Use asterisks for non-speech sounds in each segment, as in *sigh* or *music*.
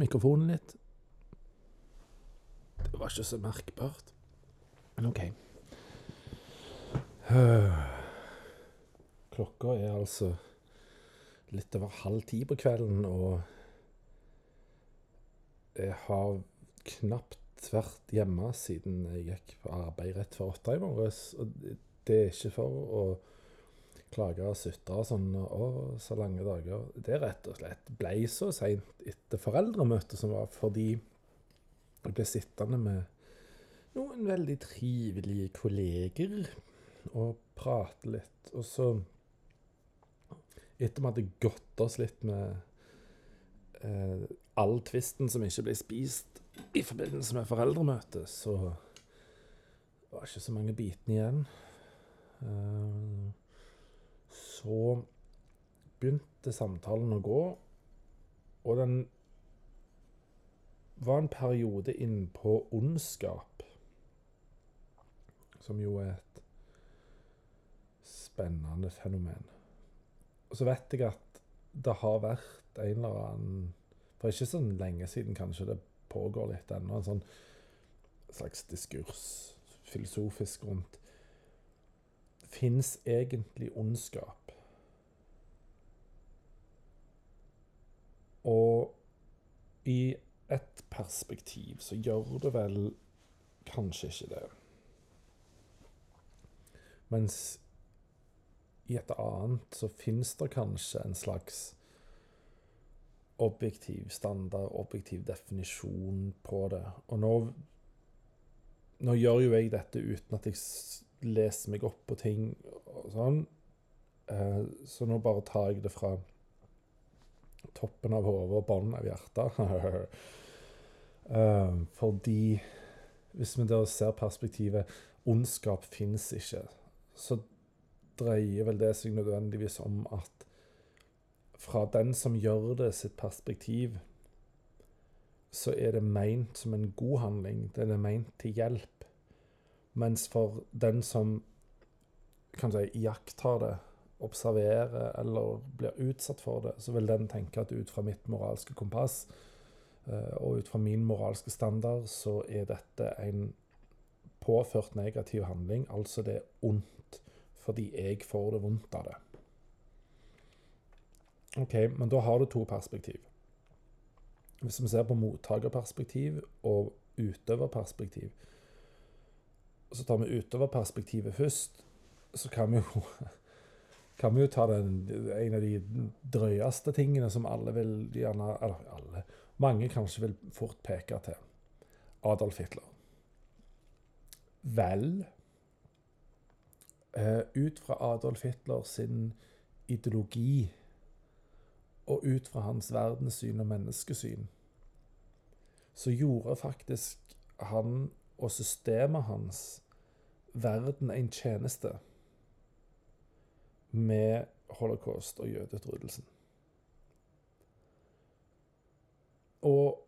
mikrofonen litt. Det var ikke så merkbart. Men OK. *sighs* Klokka er altså litt over halv ti på kvelden, og jeg har knapt vært hjemme siden jeg gikk på arbeid rett før åtte i morges. Og det er ikke for å klage og sutre sånn 'Å, så lange dager'. Det rett og slett ble så seint etter foreldremøtet som var fordi jeg ble sittende med noen veldig trivelige kolleger og prate litt. Og så, etter vi hadde gått oss litt med eh, all tvisten som ikke ble spist i forbindelse med foreldremøtet, så var det ikke så mange bitene igjen. Eh, så begynte samtalen å gå, og den var en periode innpå ondskap, som jo er et spennende fenomen. Og så vet jeg at det har vært en eller annen For ikke så lenge siden, kanskje det pågår litt ennå, en sånn slags diskurs filosofisk rundt Fins egentlig ondskap? Og i et perspektiv så gjør det vel kanskje ikke det. Mens i et annet så fins det kanskje en slags objektiv standard, objektiv definisjon på det. Og nå, nå gjør jo jeg dette uten at jeg leser meg opp på ting og sånn. Eh, så nå bare tar jeg det fra toppen av hodet og bånden av hjertet. *laughs* eh, fordi hvis vi da ser perspektivet ondskap fins ikke, så dreier vel det seg nødvendigvis om at fra den som gjør det, sitt perspektiv, så er det meint som en god handling. Det er meint til hjelp. Mens for den som kan si, iakttar det, observerer eller blir utsatt for det, så vil den tenke at ut fra mitt moralske kompass eh, og ut fra min moralske standard, så er dette en påført negativ handling. Altså det er ondt fordi jeg får det vondt av det. OK, men da har du to perspektiv. Hvis vi ser på mottakerperspektiv og utøverperspektiv, så tar vi utoverperspektivet først, så kan vi jo *laughs* kan vi jo ta den, en av de drøyeste tingene som alle vil gjerne Eller alle. Mange kanskje vil fort peke til. Adolf Hitler. Vel eh, Ut fra Adolf Hitler sin ideologi og ut fra hans verdenssyn og menneskesyn, så gjorde faktisk han og systemet hans verden en tjeneste med holocaust og jødeutryddelsen. Og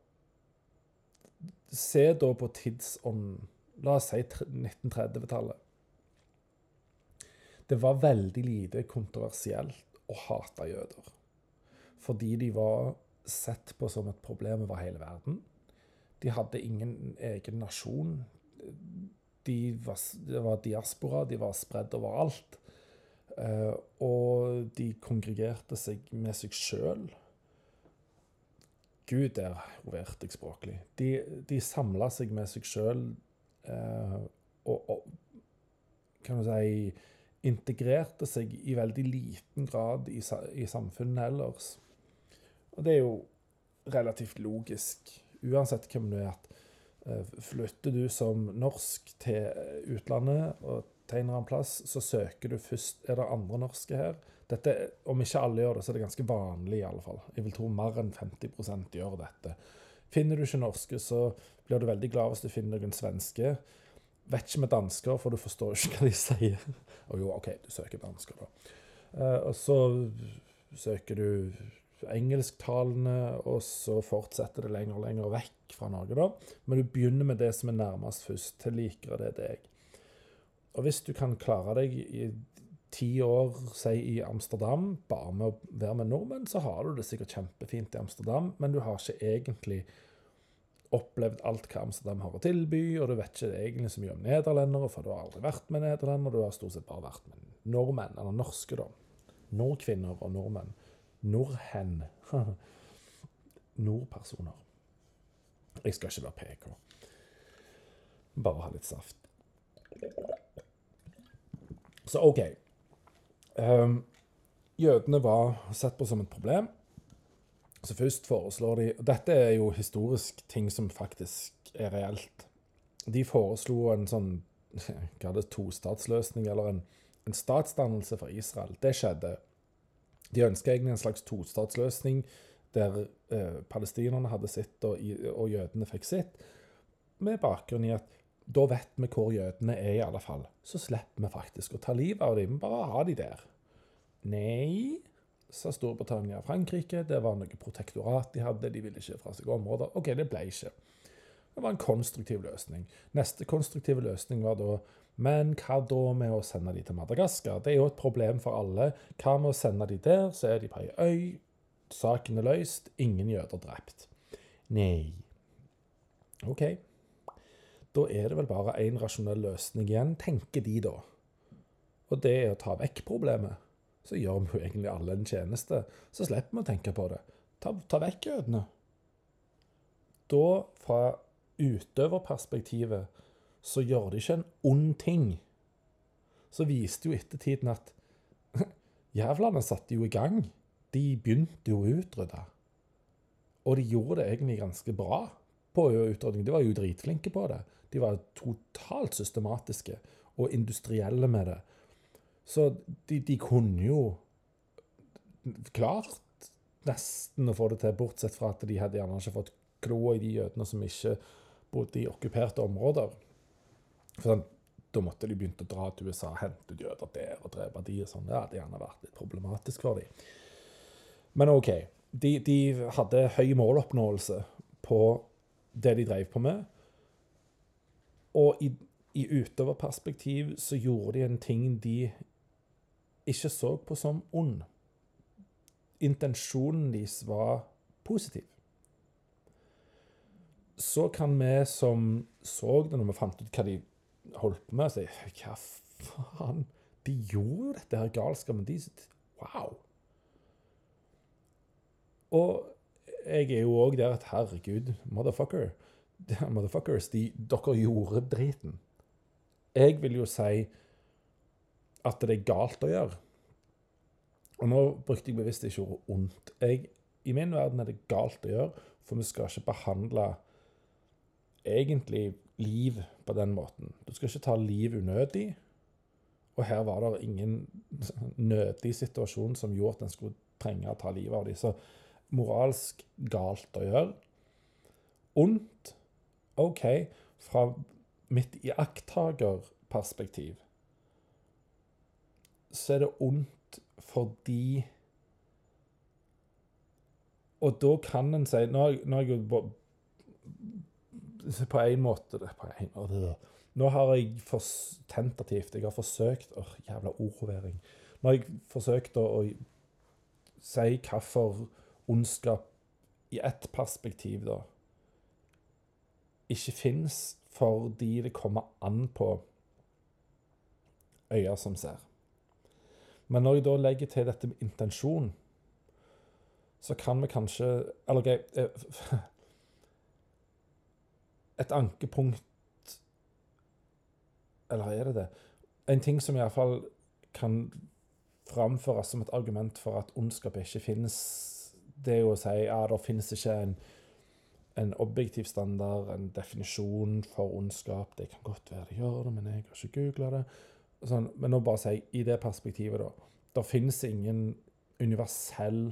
se da på tidsånden. La oss si 1930-tallet. Det var veldig lite kontroversielt å hate jøder. Fordi de var sett på som et problem over hele verden. De hadde ingen egen nasjon. De var, det var diaspora, de var spredd overalt. Uh, og de kongregerte seg med seg sjøl. Gud, der hoverte jeg språklig. De, de samla seg med seg sjøl uh, og, og, kan du si integrerte seg i veldig liten grad i, i samfunnet ellers. Og det er jo relativt logisk, uansett hvem du er. at uh, Flytter du som norsk til utlandet og tegner en plass, så søker du først Er det andre norske her? Dette, om ikke alle gjør det, så er det ganske vanlig, i alle fall. Jeg vil tro mer enn 50% gjør dette. Finner du ikke norske, så blir du veldig glad hvis du finner noen svenske. Vet ikke med dansker, for du forstår ikke hva de sier. *laughs* Og jo, OK, du søker dansker, da. Uh, og så søker du engelsktalende, og så fortsetter det lenger og lenger vekk fra Norge, da. Men du begynner med det som er nærmest først. Til likere det deg. Og hvis du kan klare deg i ti år si, i Amsterdam bare med å være med nordmenn, så har du det sikkert kjempefint i Amsterdam, men du har ikke egentlig opplevd alt hva Amsterdam har å tilby, og du vet ikke egentlig så mye om nederlendere, for du har aldri vært med nederlendere, du har stort sett bare vært med nordmenn, eller norske, da. Nordkvinner og nordmenn. Nordhen. *laughs* Nordpersoner. Jeg skal ikke være PK. Bare ha litt saft. Så OK. Um, jødene var sett på som et problem. Så først foreslår de og Dette er jo historisk ting som faktisk er reelt. De foreslo en sånn *laughs* hva det, tostatsløsning, eller en, en statsdannelse for Israel. Det skjedde. De ønska egentlig en slags tostatsløsning der eh, palestinerne hadde sitt, og, og, jødene fikk sitt, med bakgrunn i at da vet vi hvor jødene er, i alle fall. Så slipper vi faktisk å ta livet av dem. Bare ha de der. Nei, sa Storbritannia og Frankrike. Det var noe protektorat de hadde, de ville ikke fra seg områder. OK, det ble ikke. Det var en konstruktiv løsning. Neste konstruktive løsning var da Men hva da med å sende de til Madagaskar? Det er jo et problem for alle. Hva med å sende de der, så er de på ei øy. Saken er løst. Ingen jøder drept. Nei. OK. Da er det vel bare én rasjonell løsning igjen, tenker de da. Og det er å ta vekk problemet så gjør vi jo egentlig alle en tjeneste. Så slipper vi å tenke på det. Ta, ta vekk jødene. Da, fra utøverperspektivet, så gjør de ikke en ond ting. Så viste jo ettertiden at *laughs* jævlene satte jo i gang. De begynte jo å utrydde. Og de gjorde det egentlig ganske bra på utrydding. De var jo dritflinke på det. De var totalt systematiske og industrielle med det. Så de, de, kunne jo klart nesten å få det til, bortsett fra at de hadde gjerne ikke fått kloa i de jødene som ikke bodde i okkuperte områder. Sånn, Da måtte de begynt å dra til USA, hente ut jøder der og drepe de og sånn. Det hadde gjerne vært litt problematisk for dem. Men OK. De, de hadde høy måloppnåelse på det de drev på med. Og i, i utøverperspektiv så gjorde de en ting de ikke så på som ond. Intensjonen deres var positiv. Så kan vi som så det når vi fant ut hva de holdt på med, sier, hva faen? De gjorde jo dette her galskapen. De Wow! Og jeg er jo òg der at herregud, motherfucker. *laughs* Motherfuckers, de, dere gjorde driten. Jeg vil jo si at det er galt å gjøre. Og nå brukte jeg bevisst ikke ordet ondt. Jeg, I min verden er det galt å gjøre, for vi skal ikke behandle egentlig liv på den måten. Du skal ikke ta liv unødig. Og her var det ingen *laughs* nødig situasjon som gjorde at en skulle trenge å ta livet av dem. Så moralsk galt å gjøre. Ondt OK, fra mitt iakttagerperspektiv så er det ondt fordi Og da kan en si Nå har jeg jo på en måte på en, Nå har jeg for, tentativt Jeg har forsøkt åh, Jævla ordhovering. Nå har jeg forsøkt å, å si hvorfor ondskap i ett perspektiv, da, ikke fins fordi det kommer an på øyne som ser. Men når jeg da legger til dette med intensjon, så kan vi kanskje Eller OK Et ankepunkt Eller er det det? En ting som iallfall kan framføres som et argument for at ondskap ikke finnes, det er jo å si ja, det finnes ikke en, en objektiv standard, en definisjon for ondskap. Det kan godt være det gjør det, men jeg har ikke googla det sånn, Men nå bare si i det perspektivet, da. Det finnes ingen universell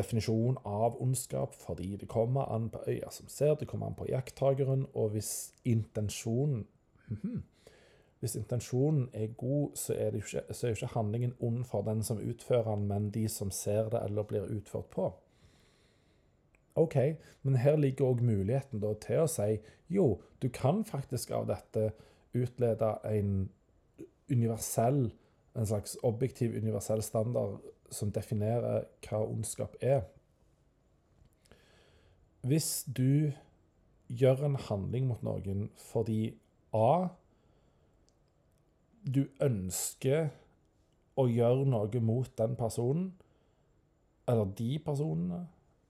definisjon av ondskap, fordi det kommer an på øya som ser, det kommer an på iakttakeren, og hvis intensjonen mm, Hvis intensjonen er god, så er, ikke, så er ikke handlingen ond for den som utfører den, men de som ser det eller blir utført på. OK, men her ligger òg muligheten til å si jo, du kan faktisk av dette utlede en universell en slags objektiv, universell standard som definerer hva ondskap er. Hvis du gjør en handling mot noen fordi A. Du ønsker å gjøre noe mot den personen, eller de personene,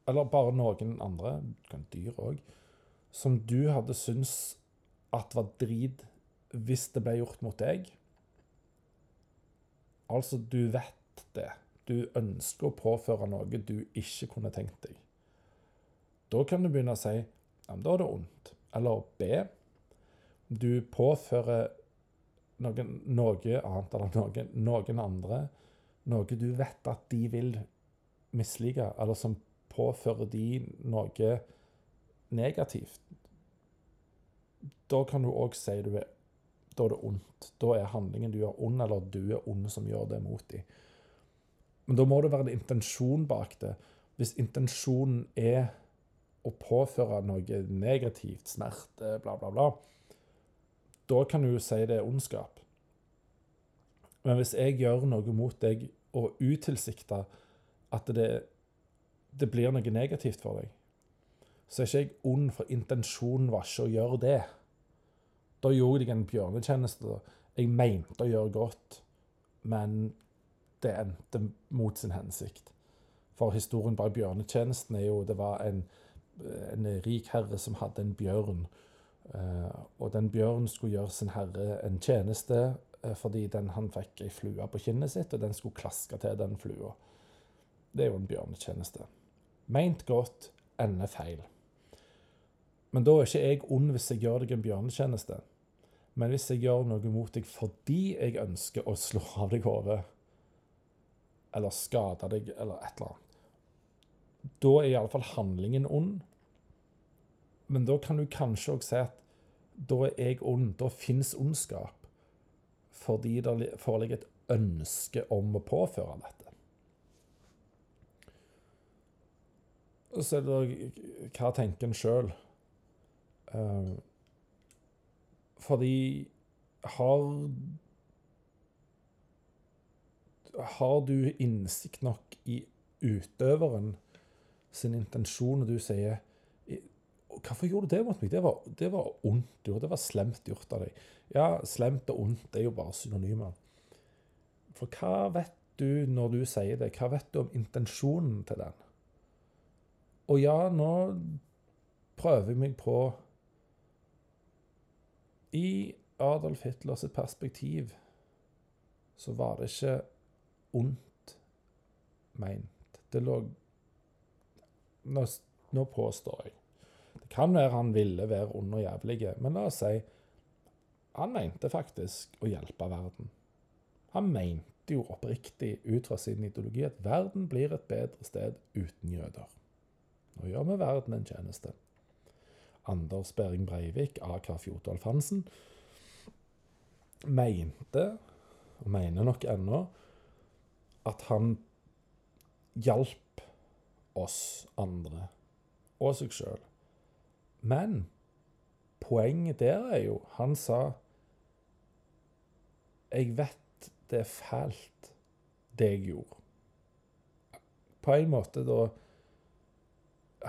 eller bare noen andre, dyr òg, som du hadde syntes at var drit hvis det ble gjort mot deg. Altså, du vet det. Du ønsker å påføre noe du ikke kunne tenkt deg. Da kan du begynne å si ja, men da er det ondt. Eller B. Du påfører noen, noe annet eller noen, noen andre noe du vet at de vil mislike, eller som påfører de noe negativt. Da kan du òg si du da er det ondt. Da er handlingen du gjør, ond, eller du er ond som gjør det mot dem. Men da må det være en intensjon bak det. Hvis intensjonen er å påføre noe negativt, smerte, bla, bla, bla, da kan du jo si det er ondskap. Men hvis jeg gjør noe mot deg og utilsikta at det, det, blir noe negativt for deg, så er ikke jeg ond, for intensjonen var ikke å gjøre det. Da gjorde jeg en bjørnetjeneste. Jeg mente å gjøre godt, men det endte mot sin hensikt. For historien bak bjørnetjenesten er jo det var en, en rik herre som hadde en bjørn. Uh, og den bjørnen skulle gjøre sin herre en tjeneste uh, fordi den, han fikk ei flue på kinnet sitt, og den skulle klaske til den flua. Det er jo en bjørnetjeneste. Meint godt, ender feil. Men da er ikke jeg ond hvis jeg gjør deg en bjørnetjeneste. Men hvis jeg gjør noe mot deg fordi jeg ønsker å slå av deg hodet, eller skade deg, eller et eller annet. Da er iallfall handlingen ond. Men da kan du kanskje òg si at da er jeg ond. Da fins ondskap. Fordi det foreligger et ønske om å påføre dette. Og så er det hva tenker en sjøl? Uh, fordi har har du innsikt nok i utøveren sin intensjon, og du sier 'Hvorfor gjorde du det mot meg?' Det var, det var ondt gjort. Det var slemt gjort av deg. Ja, slemt og ondt er jo bare synonymer. For hva vet du når du sier det? Hva vet du om intensjonen til den? Og ja, nå prøver jeg meg på I Adolf Hitlers perspektiv så var det ikke ondt meint. Det lå nå, nå, påstår jeg. Det kan være han ville være ond og jævlig, men la oss si han mente faktisk å hjelpe verden. Han mente jo oppriktig ut fra sin ideologi at verden blir et bedre sted uten jøder. Nå gjør vi verden en tjeneste. Anders Behring Breivik, aka Fjotolf Hansen, mente, og mener nok ennå, at han hjalp oss andre og seg sjøl. Men poenget der er jo Han sa Jeg vet det er fælt, det jeg gjorde. På en måte da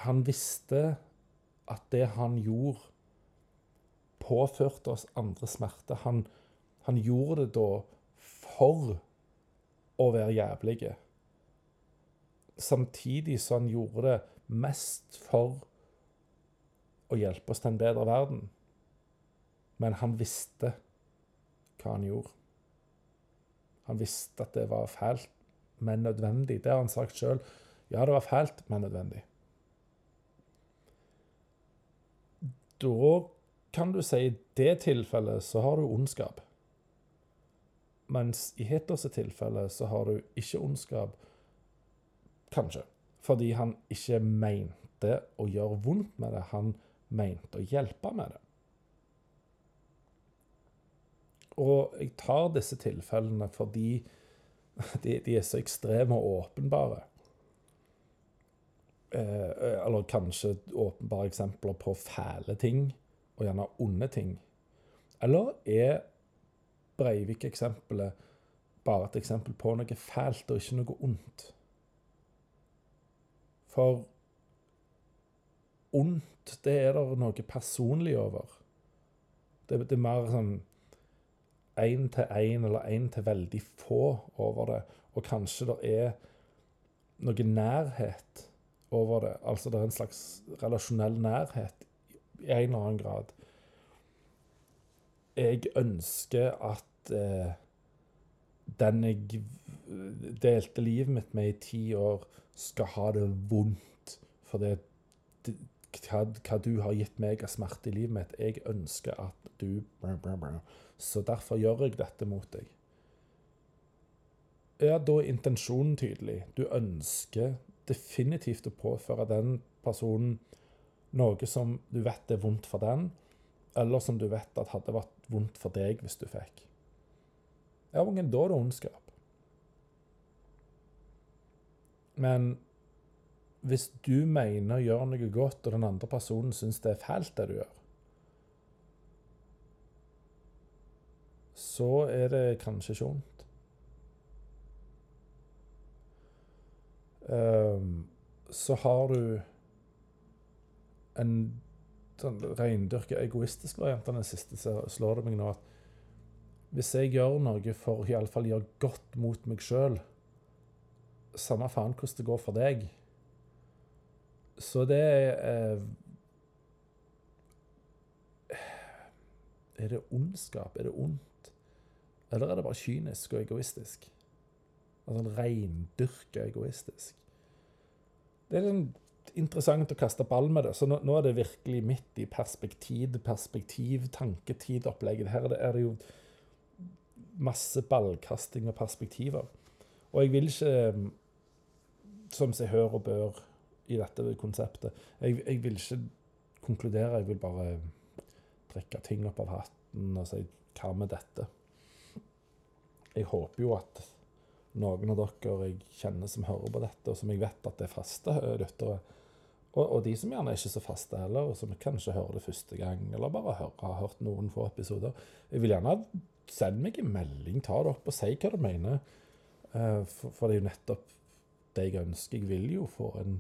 Han visste at det han gjorde, påførte oss andre smerte. Han, han gjorde det da for å være jævlige. Samtidig som han gjorde det mest for å hjelpe oss til en bedre verden. Men han visste hva han gjorde. Han visste at det var fælt, men nødvendig. Det har han sagt sjøl. Ja, det var fælt, men nødvendig. Da kan du si i det tilfellet så har du ondskap. Mens i Hitlers tilfelle så har du ikke ondskap, kanskje, fordi han ikke mente å gjøre vondt med det, han mente å hjelpe med det. Og jeg tar disse tilfellene fordi *laughs* de, de er så ekstreme og åpenbare. Eh, eller kanskje åpenbare eksempler på fæle ting, og gjerne onde ting. Eller er Breivik-eksempelet bare et eksempel på noe fælt og ikke noe ondt. For ondt, det er det noe personlig over. Det, det er mer sånn én til én eller én til veldig få over det. Og kanskje det er noe nærhet over det. Altså det er en slags relasjonell nærhet i en eller annen grad. Jeg ønsker at eh, den jeg delte livet mitt med i ti år, skal ha det vondt. For det, det hva, hva, du har gitt meg av smerte i livet mitt. Jeg ønsker at du Så derfor gjør jeg dette mot deg. Er da intensjonen tydelig. Du ønsker definitivt å påføre den personen noe som du vet er vondt for den, eller som du vet at hadde vært vondt for deg hvis du fikk. Ja, men da dårlig ondskap. Men hvis du mener å gjøre noe godt, og den andre personen syns det er fælt, det du gjør, så er det kanskje ikke vondt. Um, så har du en sånn reindyrka egoistisk variant av den siste, så slår det meg nå at hvis jeg gjør noe for å iallfall gjøre godt mot meg sjøl, samme faen hvordan det går for deg, så det er eh, Er det ondskap? Er det ondt? Eller er det bare kynisk og egoistisk? Altså reindyrka egoistisk. Det er sånn interessant å kaste ball med det. Så nå, nå er det virkelig midt i perspektiv, perspektiv, tanketid-opplegget. Her er det, er det jo masse ballkasting og perspektiver. Og jeg vil ikke, som seg hør og bør, i dette konseptet. Jeg, jeg, vil ikke konkludere, jeg vil bare trekke ting opp av hatten og si hva med dette? Jeg håper jo at noen av dere jeg kjenner som hører på dette, og som jeg vet at det er faste lyttere, og, og, de som gjerne er ikke så faste heller, og som kanskje hører det første gang, eller bare hører, har hørt noen få episoder Jeg vil gjerne sende meg en melding, ta det opp og si hva du mener. Uh, for, for, det er jo nettopp det jeg ønsker. Jeg vil jo få en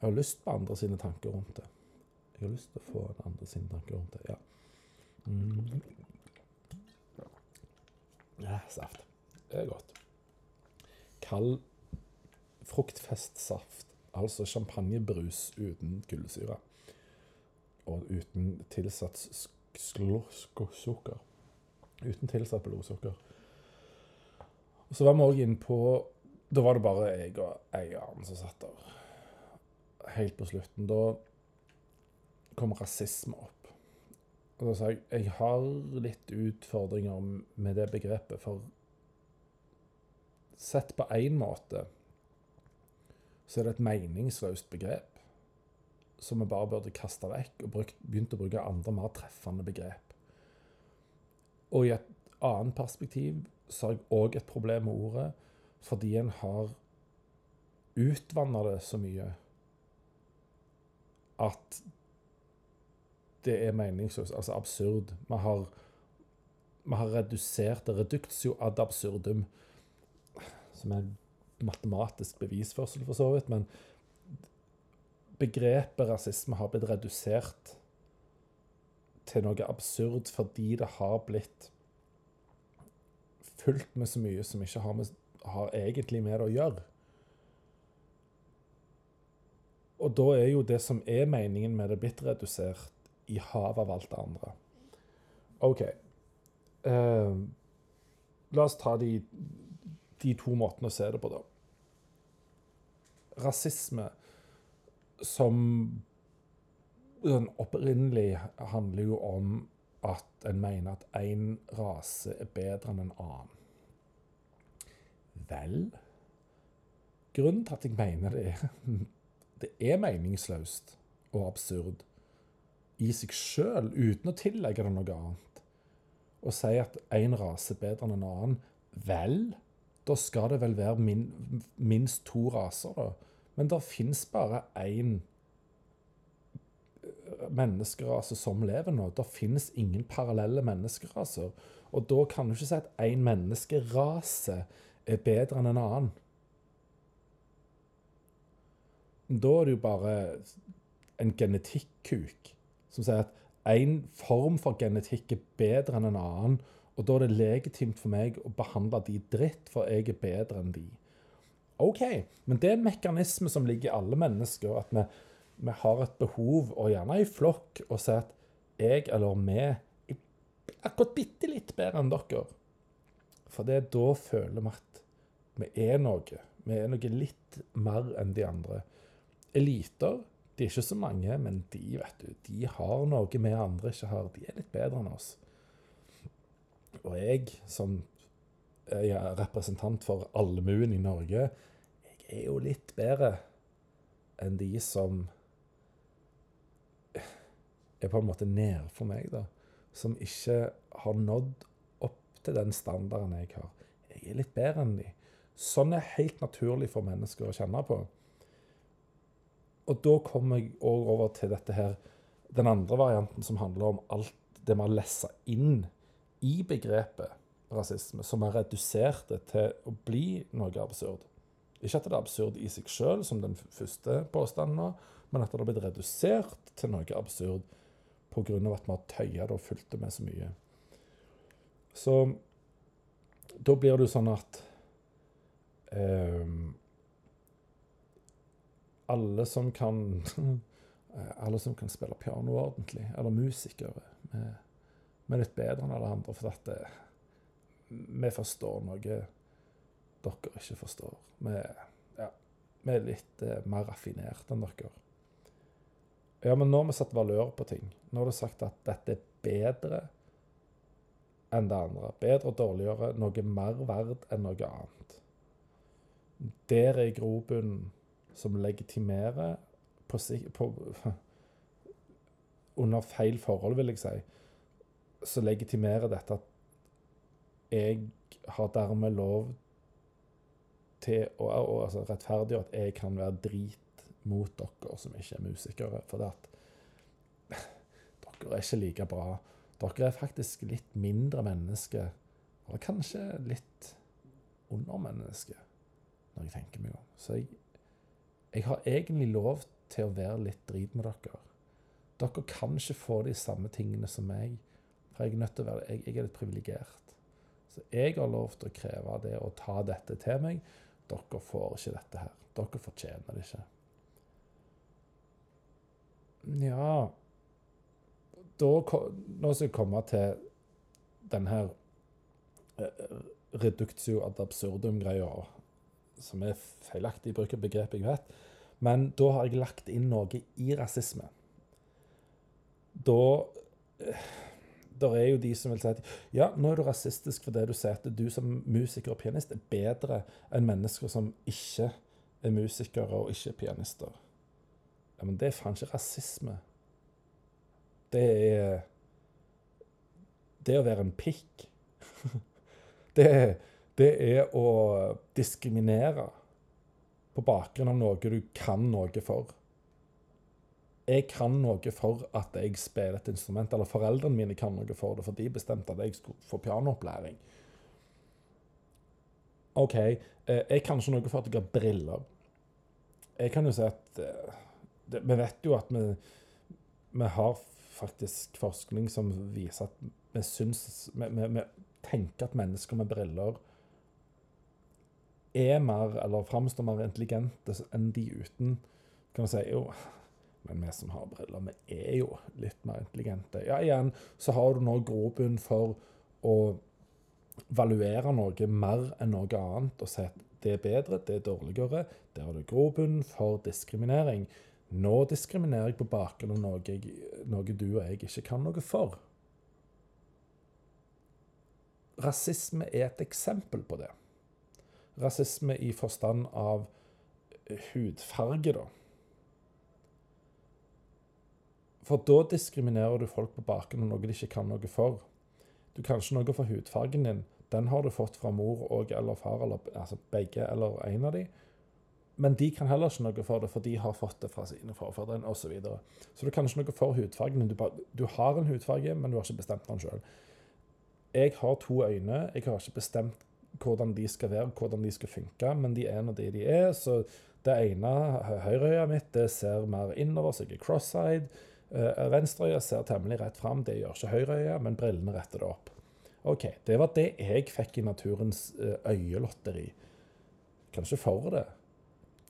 jeg har lyst på andre sine tanker rundt det. Jeg har lyst til å få andre sine tanker rundt det. Ja. Mm. ja saft. Det er godt. Kald fruktfestsaft. Altså champagnebrus uten kullsyre. Og uten tilsatt sukker. Uten tilsatt blodsukker. Og så var vi òg inne på Da var det bare jeg og ei annen som satt der helt på slutten, da kom rasisme opp. Og da sa jeg jeg har litt utfordringer med det begrepet, for sett på én måte så er det et meningsløst begrep som vi bare burde kaste vekk og begynt å bruke andre, mer treffende begrep. Og i et annet perspektiv så har jeg òg et problem med ordet fordi en har utvanna det så mye at det er meningsløst, altså absurd. Vi har, vi har redusert det. Reductio ad absurdum, som er en matematisk bevisførsel, for så vidt. Men begrepet rasisme har blitt redusert til noe absurd fordi det har blitt fulgt med så mye som ikke har, med, har egentlig med det å gjøre. Og da er jo det som er meningen med det, blitt redusert i havet av alt det andre. OK. Eh, la oss ta de, de, to måtene å se det på, da. Rasisme som den opprinnelig handler jo om at en mener at én rase er bedre enn en annen. Vel Grunnen til at jeg mener det, er *laughs* det er meningsløst og absurd i seg sjøl, uten å tillegge det noe annet. Å si at én rase er bedre enn en annen, vel, da skal det vel være min, minst to raser, da. Men det fins bare én menneskerase som lever nå. Det finnes ingen parallelle menneskeraser. Og da kan du ikke si at én menneskerase er bedre enn en annen. Da er det jo bare en genetikkuk som sier at én form for genetikk er bedre enn en annen, og da er det legitimt for meg å behandle de dritt, for jeg er bedre enn de. OK, men det er en mekanisme som ligger i alle mennesker, at vi, vi har et behov, og gjerne i flokk, å si at jeg eller vi er akkurat bitte litt bedre enn dere. For det er da føler vi at vi er noe. Vi er noe litt mer enn de andre. Eliter de er ikke så mange, men de vet du, de har noe vi andre ikke har. De er litt bedre enn oss. Og jeg, som er representant for allmuen i Norge, jeg er jo litt bedre enn de som er på en måte nede for meg, da. Som ikke har nådd opp til den standarden jeg har. Jeg er litt bedre enn de. Sånn er helt naturlig for mennesker å kjenne på. Og da kommer jeg òg over til dette her, den andre varianten som handler om alt det vi har lessa inn i begrepet rasisme, som har redusert det til å bli noe absurd. Ikke at det er absurd i seg sjøl, som den første påstanden nå, men at det har blitt redusert til noe absurd pga. at vi har tøya det og fulgt det med så mye. Så da blir det jo sånn at eh, alle som kan *laughs* alle som kan spille piano ordentlig, eller musikere, vi er litt bedre enn alle andre. For at det, vi forstår noe dere ikke forstår. Vi, ja, vi er litt eh, mer raffinert enn dere. Ja, men nå har vi satt valør på ting. Nå har du sagt at dette er bedre enn det andre. Bedre og dårligere. Noe mer verd enn noe annet. Der er grobunnen som legitimerer på, på, *laughs* Under feil forhold, vil jeg si, så legitimerer dette at jeg har dermed lov til å å altså, rettferdiggjøre at jeg kan være drit mot dere som ikke er musikere. For det at *laughs* dere er ikke like bra. Dere er faktisk litt mindre menneske, og kanskje litt undermenneske, når jeg tenker meg om. Så jeg, jeg har egentlig lov til å være litt drit med dere. Dere kan ikke få de samme tingene som meg, for jeg er nødt til å være, jeg, jeg er litt privilegert. Så jeg har lov til å kreve det og ta dette til meg. Dere får ikke dette her. Dere fortjener det ikke. Ja da, Nå skal jeg komme til den her eh, reductio ad absurdum-greia, som er feilaktig bruk av begrepet, jeg vet. Men da har jeg lagt inn noe i rasisme. Da eh, det er jo de som vil si at ja, nå er du rasistisk fordi du sier at du som musiker og pianist er bedre enn mennesker som ikke er musikere og ikke er pianister. Ja, Men det er faen ikke rasisme. Det er Det å være en pikk. *laughs* det, det er å diskriminere på bakgrunn av noe du kan noe for jeg kan noe for at jeg spiller et instrument, eller foreldrene mine kan noe for det, for de bestemte at jeg skulle få pianoopplæring. OK, eh, jeg kan ikke noe for at jeg har briller. Jeg kan jo si at eh, det, Vi vet jo at vi, vi, har faktisk forskning som viser at vi syns vi, vi, vi tenker at mennesker med briller er mer, eller framstår mer intelligente enn de uten. Kan du si, jo, men vi som har briller, vi er jo litt mer intelligente. Ja, igjen så har du nå grobunn for å valuere noe mer enn noe annet og si at det er bedre, det er dårligere. Der har du grobunn for diskriminering. Nå diskriminerer jeg på bakgrunn av noe, noe du og jeg ikke kan noe for. Rasisme er et eksempel på det. Rasisme i forstand av hudfarge, da. For da diskriminerer du folk på bakgrunn av noe de ikke kan noe for. Du kan ikke noe for hudfargen din. Den har du fått fra mor og eller far, eller altså begge eller en av de. Men de kan heller ikke noe for det, for de har fått det fra sine forfedre osv. Så, videre. så du kan ikke noe for hudfargen. Du, du, har en hudfarge, men du har ikke bestemt den sjøl. Jeg har to øyne. Jeg har ikke bestemt hvordan de skal være, hvordan de skal funke, men de er nå det de er. Så det ene høyreøyet mitt det ser mer innover, så jeg er cross-eyed. Uh, Venstreøyet ser temmelig rett fram, det gjør ikke høyreøyet, men brillene retter det opp. OK, det var det jeg fikk i naturens uh, øyelotteri. Kanskje for det.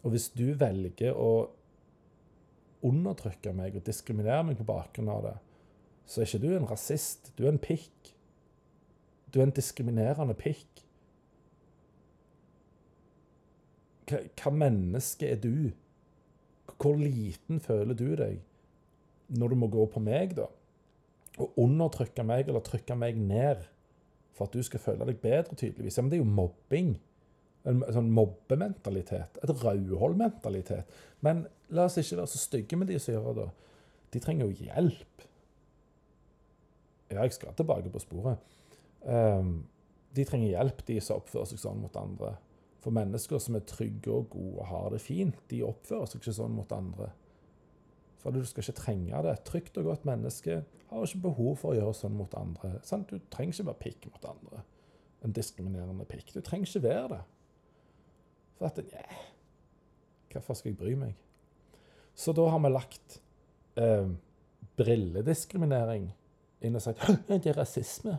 Og hvis du velger å undertrykke meg og diskriminere meg på bakgrunn av det, så er ikke du en rasist. Du er en pikk. Du er en diskriminerende pikk. Hva, menneske er du? Hvor liten føler du deg når du må gå på meg, da? Og undertrykke meg eller trykke meg ned for at du skal føle deg bedre, tydeligvis. Ja, men det er jo mobbing. En sånn mobbementalitet. Et Rauhold-mentalitet. Men la oss ikke være så stygge med de som gjør det. De trenger jo hjelp. Ja, jeg skal tilbake på sporet. Um, de trenger hjelp, de som oppfører seg sånn mot andre. For mennesker som er trygge og gode og har det fint, de oppfører seg ikke sånn mot andre. For du skal ikke trenge det. Et trygt og godt menneske har ikke behov for å gjøre sånn mot andre. Sant? Du trenger ikke være pikk mot andre. En diskriminerende pikk. Du trenger ikke være det. For at yeah, Hvorfor skal jeg bry meg? Så da har vi lagt eh, brillediskriminering inn og sagt det er rasisme.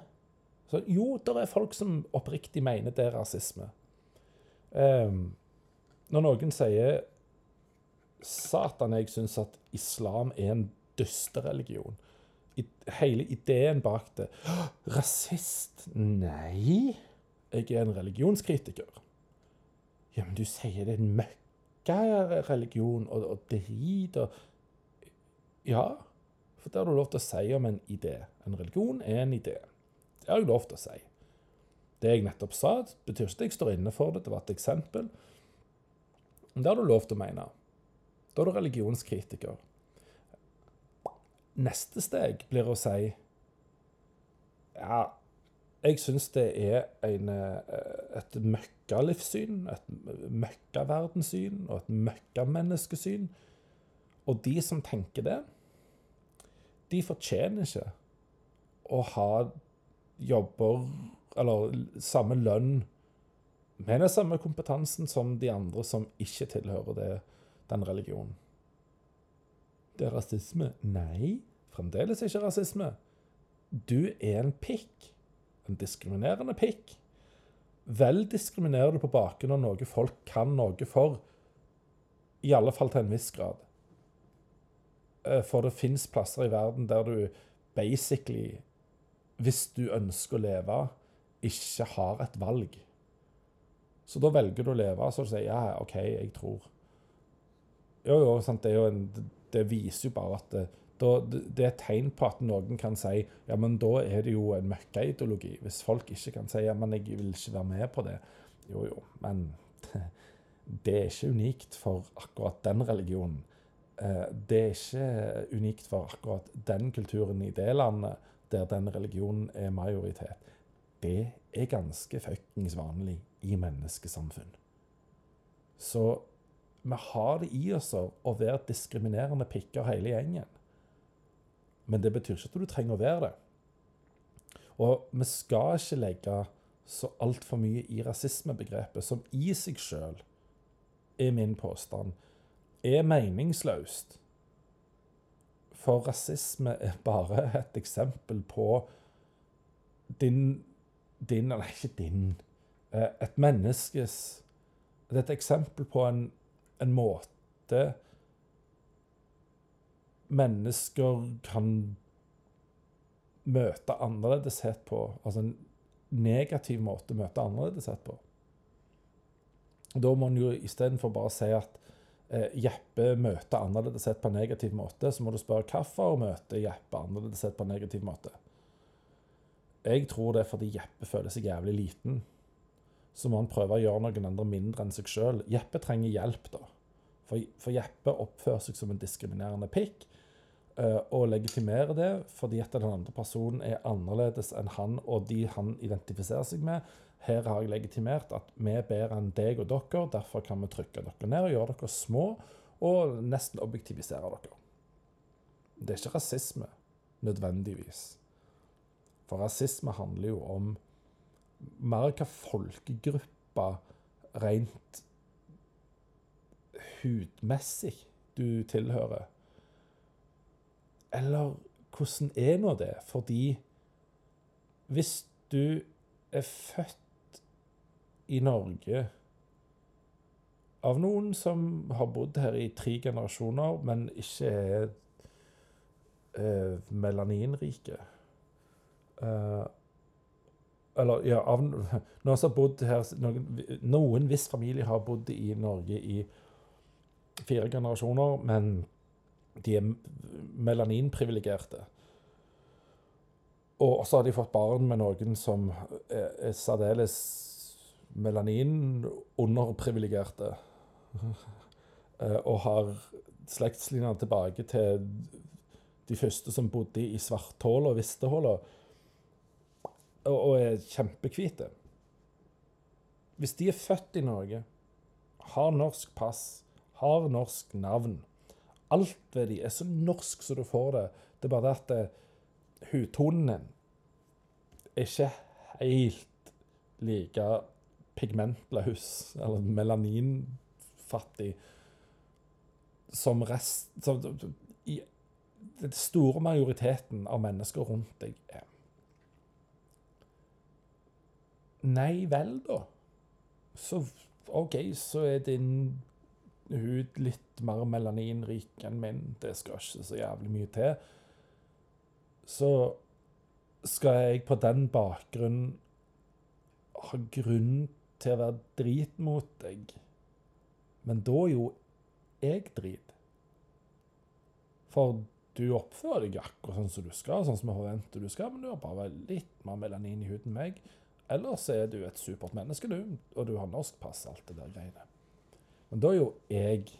Så jo, det er folk som oppriktig mener det er rasisme. Eh, når noen sier Satan, jeg syns at islam er en dystereligion. Hele ideen bak det Rasist? Nei. Jeg er en religionskritiker. Ja, men du sier det er en møkkareligion og, og drit og Ja, for det har du lov til å si om en idé. En religion er en idé. Det har jeg lov til å si. Det jeg nettopp sa, betyr ikke at jeg står inne for det. Det var et eksempel. Men det har du lov til å mene. Da er du religionskritiker. Neste steg blir å si Ja, jeg syns det er en, eh, et møkkalivssyn, et møkkaverdenssyn og et møkkamenneskesyn. Og de som tenker det, de fortjener ikke å ha jobber eller samme lønn med den samme kompetansen som de andre som ikke tilhører det, den religionen. Det er rasisme. Nei, fremdeles ikke rasisme. Du er en pikk en diskriminerende pikk. Vel diskriminerer du på bakgrunn av noe folk kan noe for, i alle fall til en viss grad. Eh, for det fins plasser i verden der du basically, hvis du ønsker å leve, ikke har et valg. Så da velger du å leve, så du sier ja, OK, jeg tror. Jo, jo, sant, det, en, det viser jo bare at det, da, det er et tegn på at noen kan si ja, men da er det jo en møkkaideologi. Hvis folk ikke kan si ja, men jeg vil ikke være med på det. Jo, jo, men *laughs* det er ikke unikt for akkurat den religionen. Eh, det er ikke unikt for akkurat den kulturen i det landet der den religionen er majoritet. Det er ganske fuckings vanlig i menneskesamfunn. Så vi har det i oss å være diskriminerende pikker hele gjengen. Men det betyr ikke at du trenger å være det. Og vi skal ikke legge så altfor mye i rasismebegrepet, som i seg sjøl, er min påstand, er meningsløst. For rasisme er bare et eksempel på din, din Eller ikke din. Eh, et menneskes Det er et eksempel på en, en måte mennesker kan møte annerledeshet på. Altså en negativ måte å møte annerledeshet på. Da må en jo istedenfor bare si at eh, Jeppe møter annerledeshet på en negativ måte, så må du spørre hvorfor møter Jeppe annerledeshet på en negativ måte. Jeg tror det er fordi Jeppe føler seg jævlig liten. Så må han prøve å gjøre noen andre mindre enn seg sjøl. Jeppe trenger hjelp, da. For, for Jeppe oppfører seg som en diskriminerende pikk og eh, legitimere det fordi at den andre personen er annerledes enn han og de han identifiserer seg med. Her har jeg legitimert at vi er bedre enn deg og dere, derfor kan vi trykke dere ned og gjøre dere små og nesten objektivisere dere. Det er ikke rasisme, nødvendigvis. For rasisme handler jo om mer hva folkegruppa rent hudmessig du tilhører. Eller hvordan er nå det? Fordi hvis du er født i Norge av noen som har bodd her i tre generasjoner, men ikke er eh, melaninrike eh, Eller ja, av *laughs* noen som har bodd her noen, noen viss familie har bodd i Norge i fire generasjoner, men de er melaninprivilegerte. Og så har de fått barn med noen som er, er særdeles melaninunderprivilegerte. *laughs* Eh, og har slektslinjer tilbake til de første som bodde i Svarthåla og Vistehåla, og, er kjempehvite. Hvis de er født i Norge, har norsk pass, har norsk navn Alt ved de er så norsk som du får det. Det er bare det at eh, hudtonen din er ikke helt like pigmentløs eller melaninfattig som rest som, i Den store majoriteten av mennesker rundt deg er. Nei vel, da. Så OK, så er din hud litt mer melaninrik enn min. Det skal ikke så jævlig mye til. Så skal jeg på den bakgrunn ha grunn til å være drit mot deg. Men da er jo jeg drit. For du oppfører deg akkurat sånn som du skal, sånn som jeg forventer du skal, men du har bare litt mer melanin i huden enn meg. Ellers er du et supert menneske, du, og du har norsk pass, alt det der greiene. Men da er jo jeg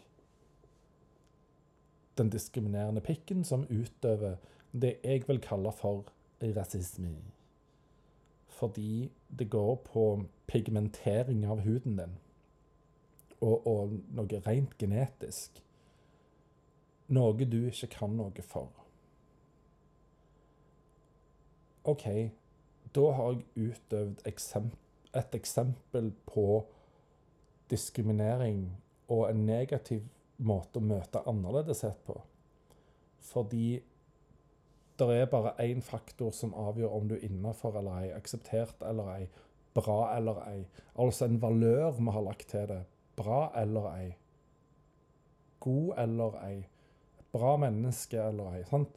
den diskriminerende pikken som utøver det jeg vil kalle for rasisme. Fordi det går på pigmentering av huden din. Og, og noe rent genetisk. Noe du ikke kan noe for. OK, da har jeg utøvd eksempel, et eksempel på diskriminering og en negativ måte å møte annerledeshet på. Fordi det er bare én faktor som avgjør om du er innafor eller ei, akseptert eller ei, bra eller ei. Altså en valør vi har lagt til det. Bra eller ei. God eller ei. Et bra menneske eller ei. Sant?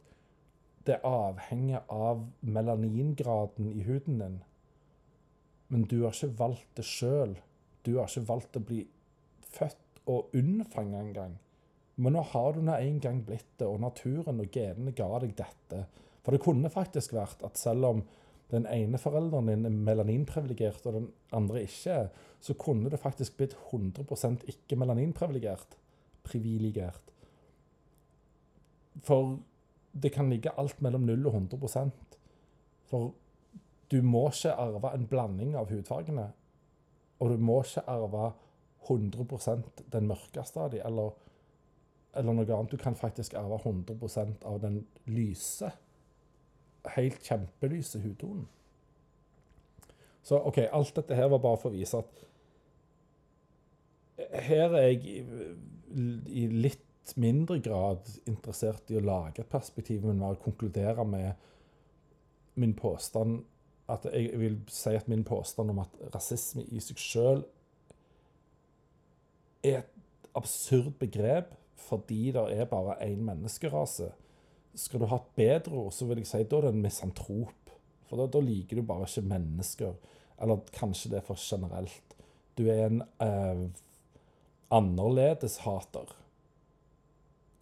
Det avhenger av melaningraden i huden din. Men du har ikke valgt det sjøl. Du har ikke valgt å bli født og unnfanga engang. Men nå har du nå en gang blitt det, og naturen og genene ga deg dette. For det kunne faktisk vært at selv om den ene forelderen din er melaninprivilegert, og den andre ikke, så kunne det faktisk blitt 100% ikke melaninprivilegert. Privilegert. For det kan ligge alt mellom 0 og 100% For du må ikke arve en blanding av hudfargene. Og du må ikke arve 100% den mørkeste av dem, eller, eller, noe annet. Du kan faktisk arve 100% av den lyse, helt kjempelyse hudtonen. Så OK, alt dette her var bare for å vise at her er jeg i, litt mindre grad interessert i å lage et perspektiv, men mer konkludere med min påstand at jeg vil si at min påstand om at rasisme i seg sjøl er et absurd begrep fordi det er bare én menneskerase. Skal du ha et bedre ord, så vil jeg si da er det en misantrop. For da, da liker du bare ikke mennesker. Eller kanskje det er for generelt. Du er en eh, annerledeshater.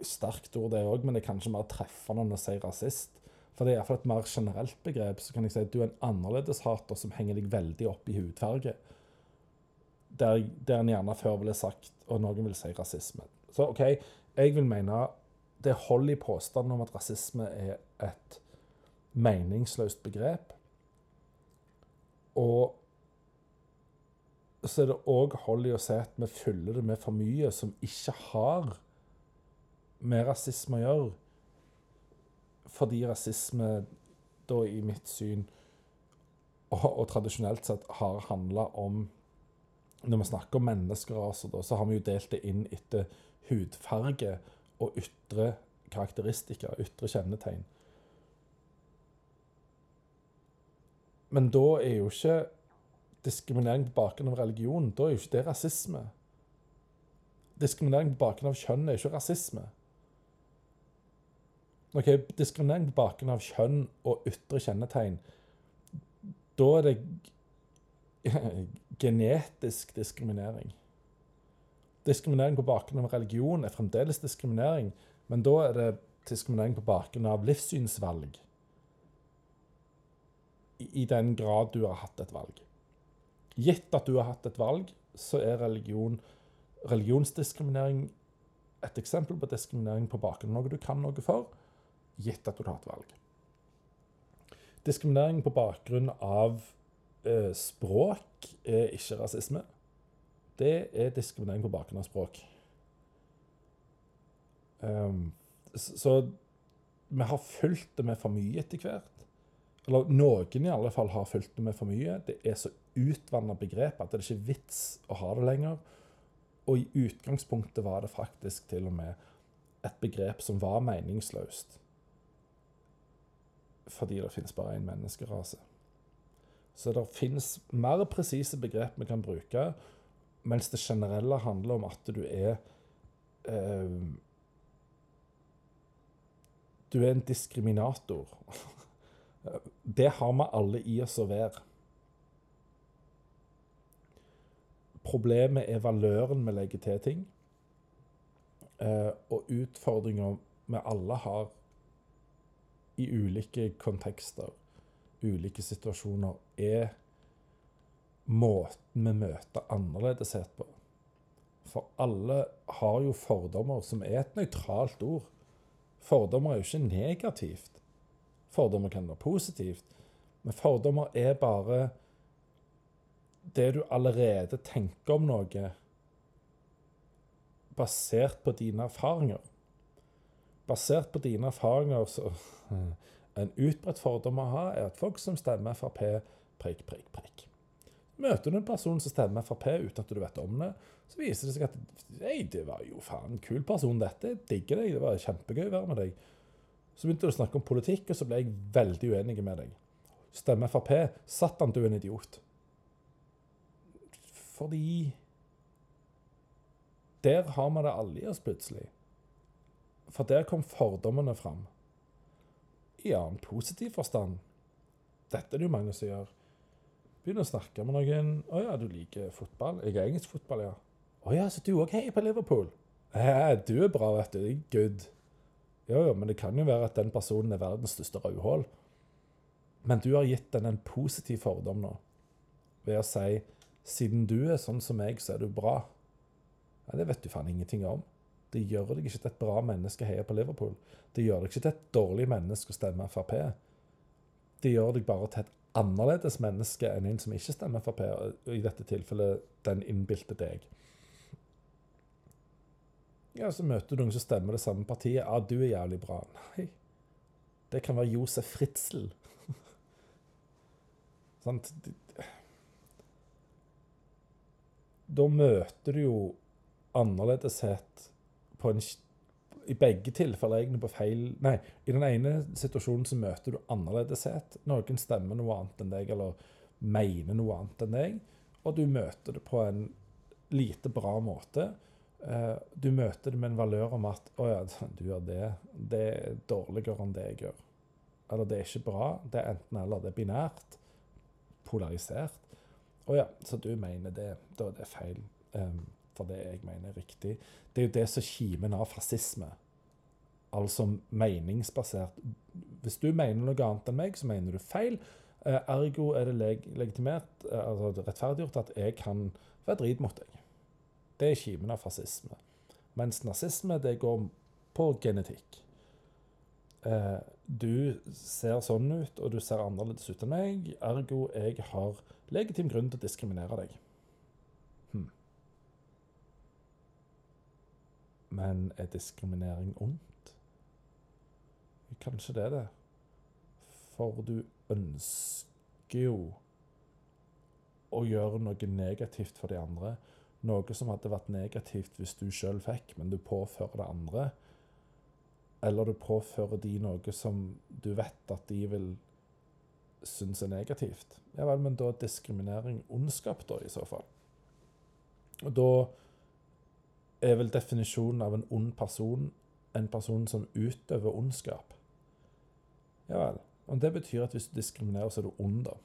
Sterkt ord, det òg, men det er kanskje mer treffende enn å si rasist. For det er iallfall et mer generelt begrep. Så kan jeg si at du er en annerledeshater som henger deg veldig opp i hudfarge der, der en gjerne før ville sagt, og noen vil si rasisme. Så OK, jeg vil mene det holder i påstanden om at rasisme er et meningsløst begrep. Og så er det òg hold i å si at vi fyller det med for mye som ikke har med rasisme å gjøre. Fordi rasisme, da i mitt syn, og, og tradisjonelt sett har handla om Når vi snakker om menneskeraser, da, så har vi jo delt det inn etter hudfarge og ytre karakteristikker, ytre kjennetegn. Men da er jo ikke diskriminering på bakgrunn av religion, da er jo ikke det rasisme. Diskriminering på bakgrunn av kjønn er ikke rasisme. Ok, Diskriminering på bakgrunn av kjønn og ytre kjennetegn, da er det *laughs* genetisk diskriminering. Diskriminering på bakgrunn av religion er fremdeles diskriminering, men da er det diskriminering på bakgrunn av livssynsvalg. I, den grad du har hatt et valg. Gitt at du har hatt et valg, så er religion, religionsdiskriminering et eksempel på diskriminering på bakgrunn av noe du kan noe for, gitt at du har et valg. Diskriminering på bakgrunn av eh, språk er ikke rasisme. Det er diskriminering på bakgrunn av språk. Um, så vi har fulgt det med for mye etter hvert. Eller noen i alle fall har fulgt det med for mye. Det er så utvanna begrep at det er ikke vits å ha det lenger. Og i utgangspunktet var det faktisk til og med et begrep som var meningsløst. Fordi det finnes bare én menneskerase. Så det finnes mer presise begrep vi kan bruke, mens det generelle handler om at du er eh, Du er en diskriminator. *laughs* Det har vi alle i oss å være. Problemet er valøren vi legger til ting. Eh, og utfordringer vi alle har i ulike kontekster, ulike situasjoner, er måten vi møter annerledeshet på. For alle har jo fordommer, som er et nøytralt ord. Fordommer er jo ikke negativt. Fordommer kan være positivt, men fordommer er bare det du allerede tenker om noe basert på dine erfaringer. Basert på dine erfaringer så En utbredt fordom å ha er at folk som stemmer Frp, prikk, prikk, prikk. Møter du en person som stemmer Frp uten at du vet om det, så viser det seg at Hei, det var jo faen en kul person, dette. Jeg digger deg. Det var kjempegøy å være med deg. Så begynte du å snakke om politikk, og så ble jeg veldig uenig med deg. Stemmer Frp. Satan, du er en idiot. Fordi Der har vi det alle i oss plutselig. For der kom fordommene fram. I annen positiv forstand. Dette er det jo mange som gjør. Begynner å snakke med noen. 'Å ja, du liker fotball?' 'Jeg er engelsk fotball, ja.' 'Å ja, så du òg heier på Liverpool?' 'Ja, du er bra, vet du. Good.' Jo, jo, men det kan jo være at den personen er verdens største rødhål. Men du har gitt den en positiv fordom nå, ved å si siden du er sånn som meg, så er du bra. Ja, det vet du faen ingenting om. Det gjør deg ikke til et bra menneske å heie på Liverpool. Det gjør deg ikke til et dårlig menneske å stemme Frp. Det gjør deg bare til et annerledes menneske enn en som ikke stemmer Frp, i dette tilfellet den innbilte deg. Ja, Så møter du noen som stemmer det samme partiet. Ja, du er jævlig bra. Nei. Det kan være Josef Fritzel. *laughs* Sant? Da møter du jo annerledeshet på en I begge tilfeller egentlig på feil Nei, i den ene situasjonen så møter du annerledeshet. Noen stemmer noe annet enn deg, eller mener noe annet enn deg. Og du møter det på en lite bra måte. Uh, du møter det med en valør om at 'Å ja, *laughs* du gjør det. Det er dårligere enn det jeg gjør.' Eller 'det er ikke bra'. Det er enten-eller. Det er binært. Polarisert. 'Å ja, så du mener det. Da er det feil.' For det jeg mener er riktig. Det er jo det som kimen av fascisme. Altså meningsbasert. Hvis du mener noe annet enn meg, så mener du feil. Uh, ergo er det leg legitimert, uh, altså rettferdiggjort, at jeg kan være drit mot deg. Det er kimen av fascisme. Mens nazisme, det går på genetikk. Eh, du ser sånn ut, og du ser annerledes ut enn meg, ergo jeg har legitim grunn til å diskriminere deg. Hm. Men er diskriminering ondt? Kanskje det er det. For du ønsker jo å gjøre noe negativt for de andre. Noe som hadde vært negativt hvis du sjøl fikk, men du påfører det andre. Eller du påfører de noe som du vet at de vil synes er negativt. Ja vel, men da er diskriminering ondskap, da, i så fall. Og da er vel definisjonen av en ond person en person som utøver ondskap. Ja vel. Og det betyr at hvis du diskriminerer, så er du ond, da.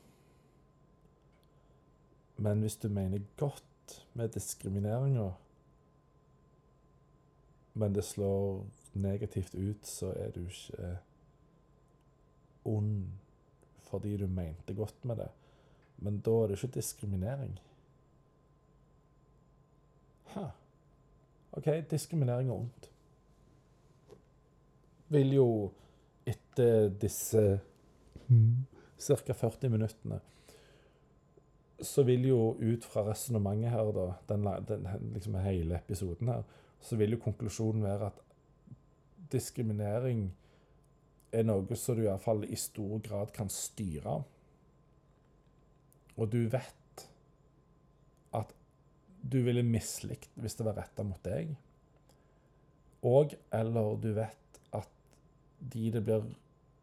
Men hvis du mener godt med diskrimineringa, men det slår negativt ut, så er du ikke ond fordi du mente godt med det. Men da er det ikke diskriminering. Ha. OK, diskriminering er ondt. Vil jo etter disse ca. 40 minuttene så vil jo ut fra resonnementet her, da, den, den, liksom hele episoden her, så vil jo konklusjonen være at diskriminering er noe som du iallfall i stor grad kan styre. Og du vet du ville mislikt hvis det var retta mot deg. Og eller du vet at de det blir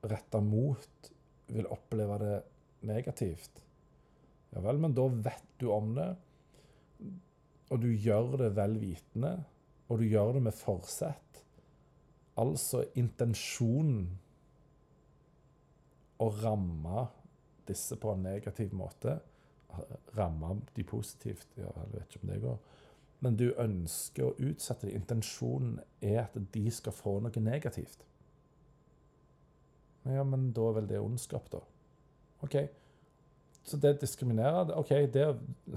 retta mot, vil oppleve det negativt. Ja vel, men da vet du om det, og du gjør det vel vitende, og du gjør det med forsett. Altså intensjonen å ramme disse på en negativ måte. Ramme de positivt, ja, jeg vet ikke om det går. Men du ønsker å utsette dem. Intensjonen er at de skal få noe negativt. Ja, men da er vel det ondskap, da. OK. Så det diskriminerer OK, det,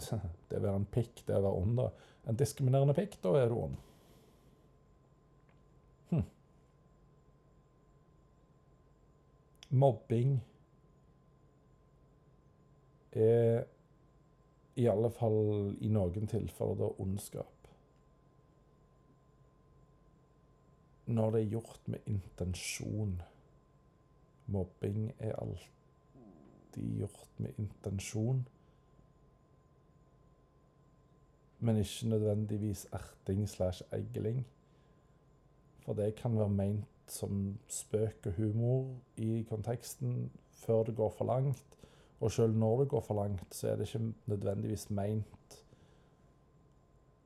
*laughs* det å være en pikk, det å være ond, da. En diskriminerende pikk, da er du ond. Hm. Mobbing er i alle fall i noen tilfeller da ondskap. Når det er gjort med intensjon. Mobbing er alltid gjort med intensjon. Men ikke nødvendigvis erting slash egling. For det kan være meint som spøk og humor i konteksten før det går for langt. Og sjøl når det går for langt, så er det ikke nødvendigvis meint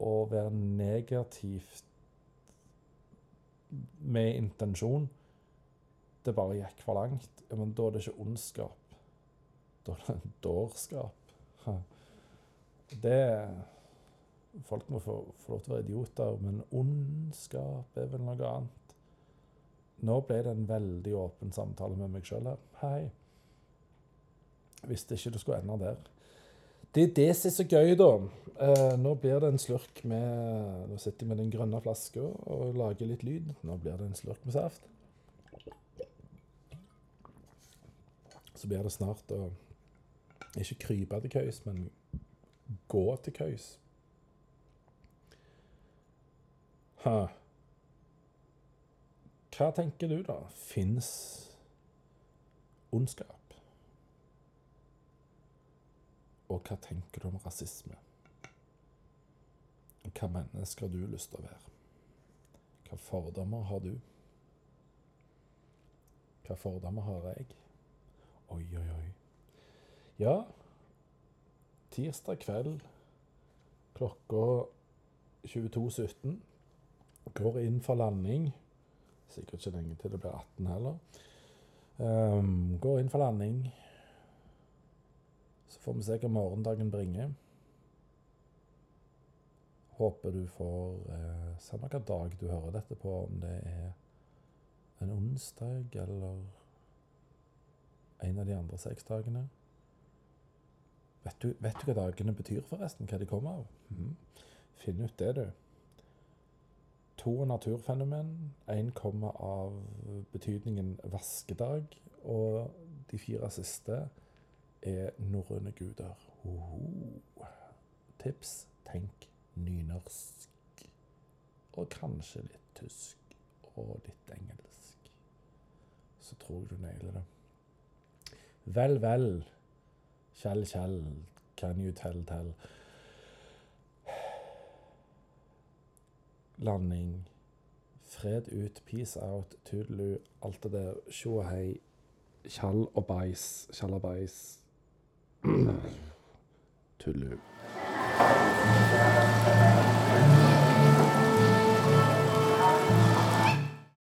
å være negativt med intensjon. Det bare gikk for langt. Ja, men da er det ikke ondskap. Da er det dårskap. Det Folk må få, få lov til å være idioter, men ondskap er vel noe annet. Nå ble det en veldig åpen samtale med meg sjøl her. Hei. Visste ikke det skulle ende der. Det er det som er så gøy, da. Eh, nå blir det en slurk med Nå sitter jeg med den grønne flaska og lager litt lyd. Nå blir det en slurk med saft. Så blir det snart å ikke krype til køys, men gå til køys. Ha. Hva tenker du, da? Fins ondskap? Og hva tenker du om rasisme? Hva menneske har du lyst til å være? Hva fordommer har du? Hva fordommer har jeg? Oi, oi, oi. Ja, tirsdag kveld klokka 22.17 går inn for landing Sikkert ikke lenge til det blir 18 heller. Um, går inn for landing. Så får vi se hva morgendagen bringer. Håper du får eh, Samme hvilken dag du hører dette på, om det er en onsdag eller en av de andre seks dagene. Vet du, vet du hva dagene betyr, forresten? Hva de kommer av? Mm. Finn ut det, du to naturfenomen. Én kommer av betydningen vaskedag, og de fire siste er norrøne guder. Oho. Tips tenk nynorsk. Og kanskje litt tysk. Og litt engelsk. Så tror jeg du nailer det. Vel, vel, Kjell, Kjell, can you tell tell? Landing. Fred ut, peace out, tudelu, alt det der. Tjo og hei. Tjall og bæsj. Tjall Tuller.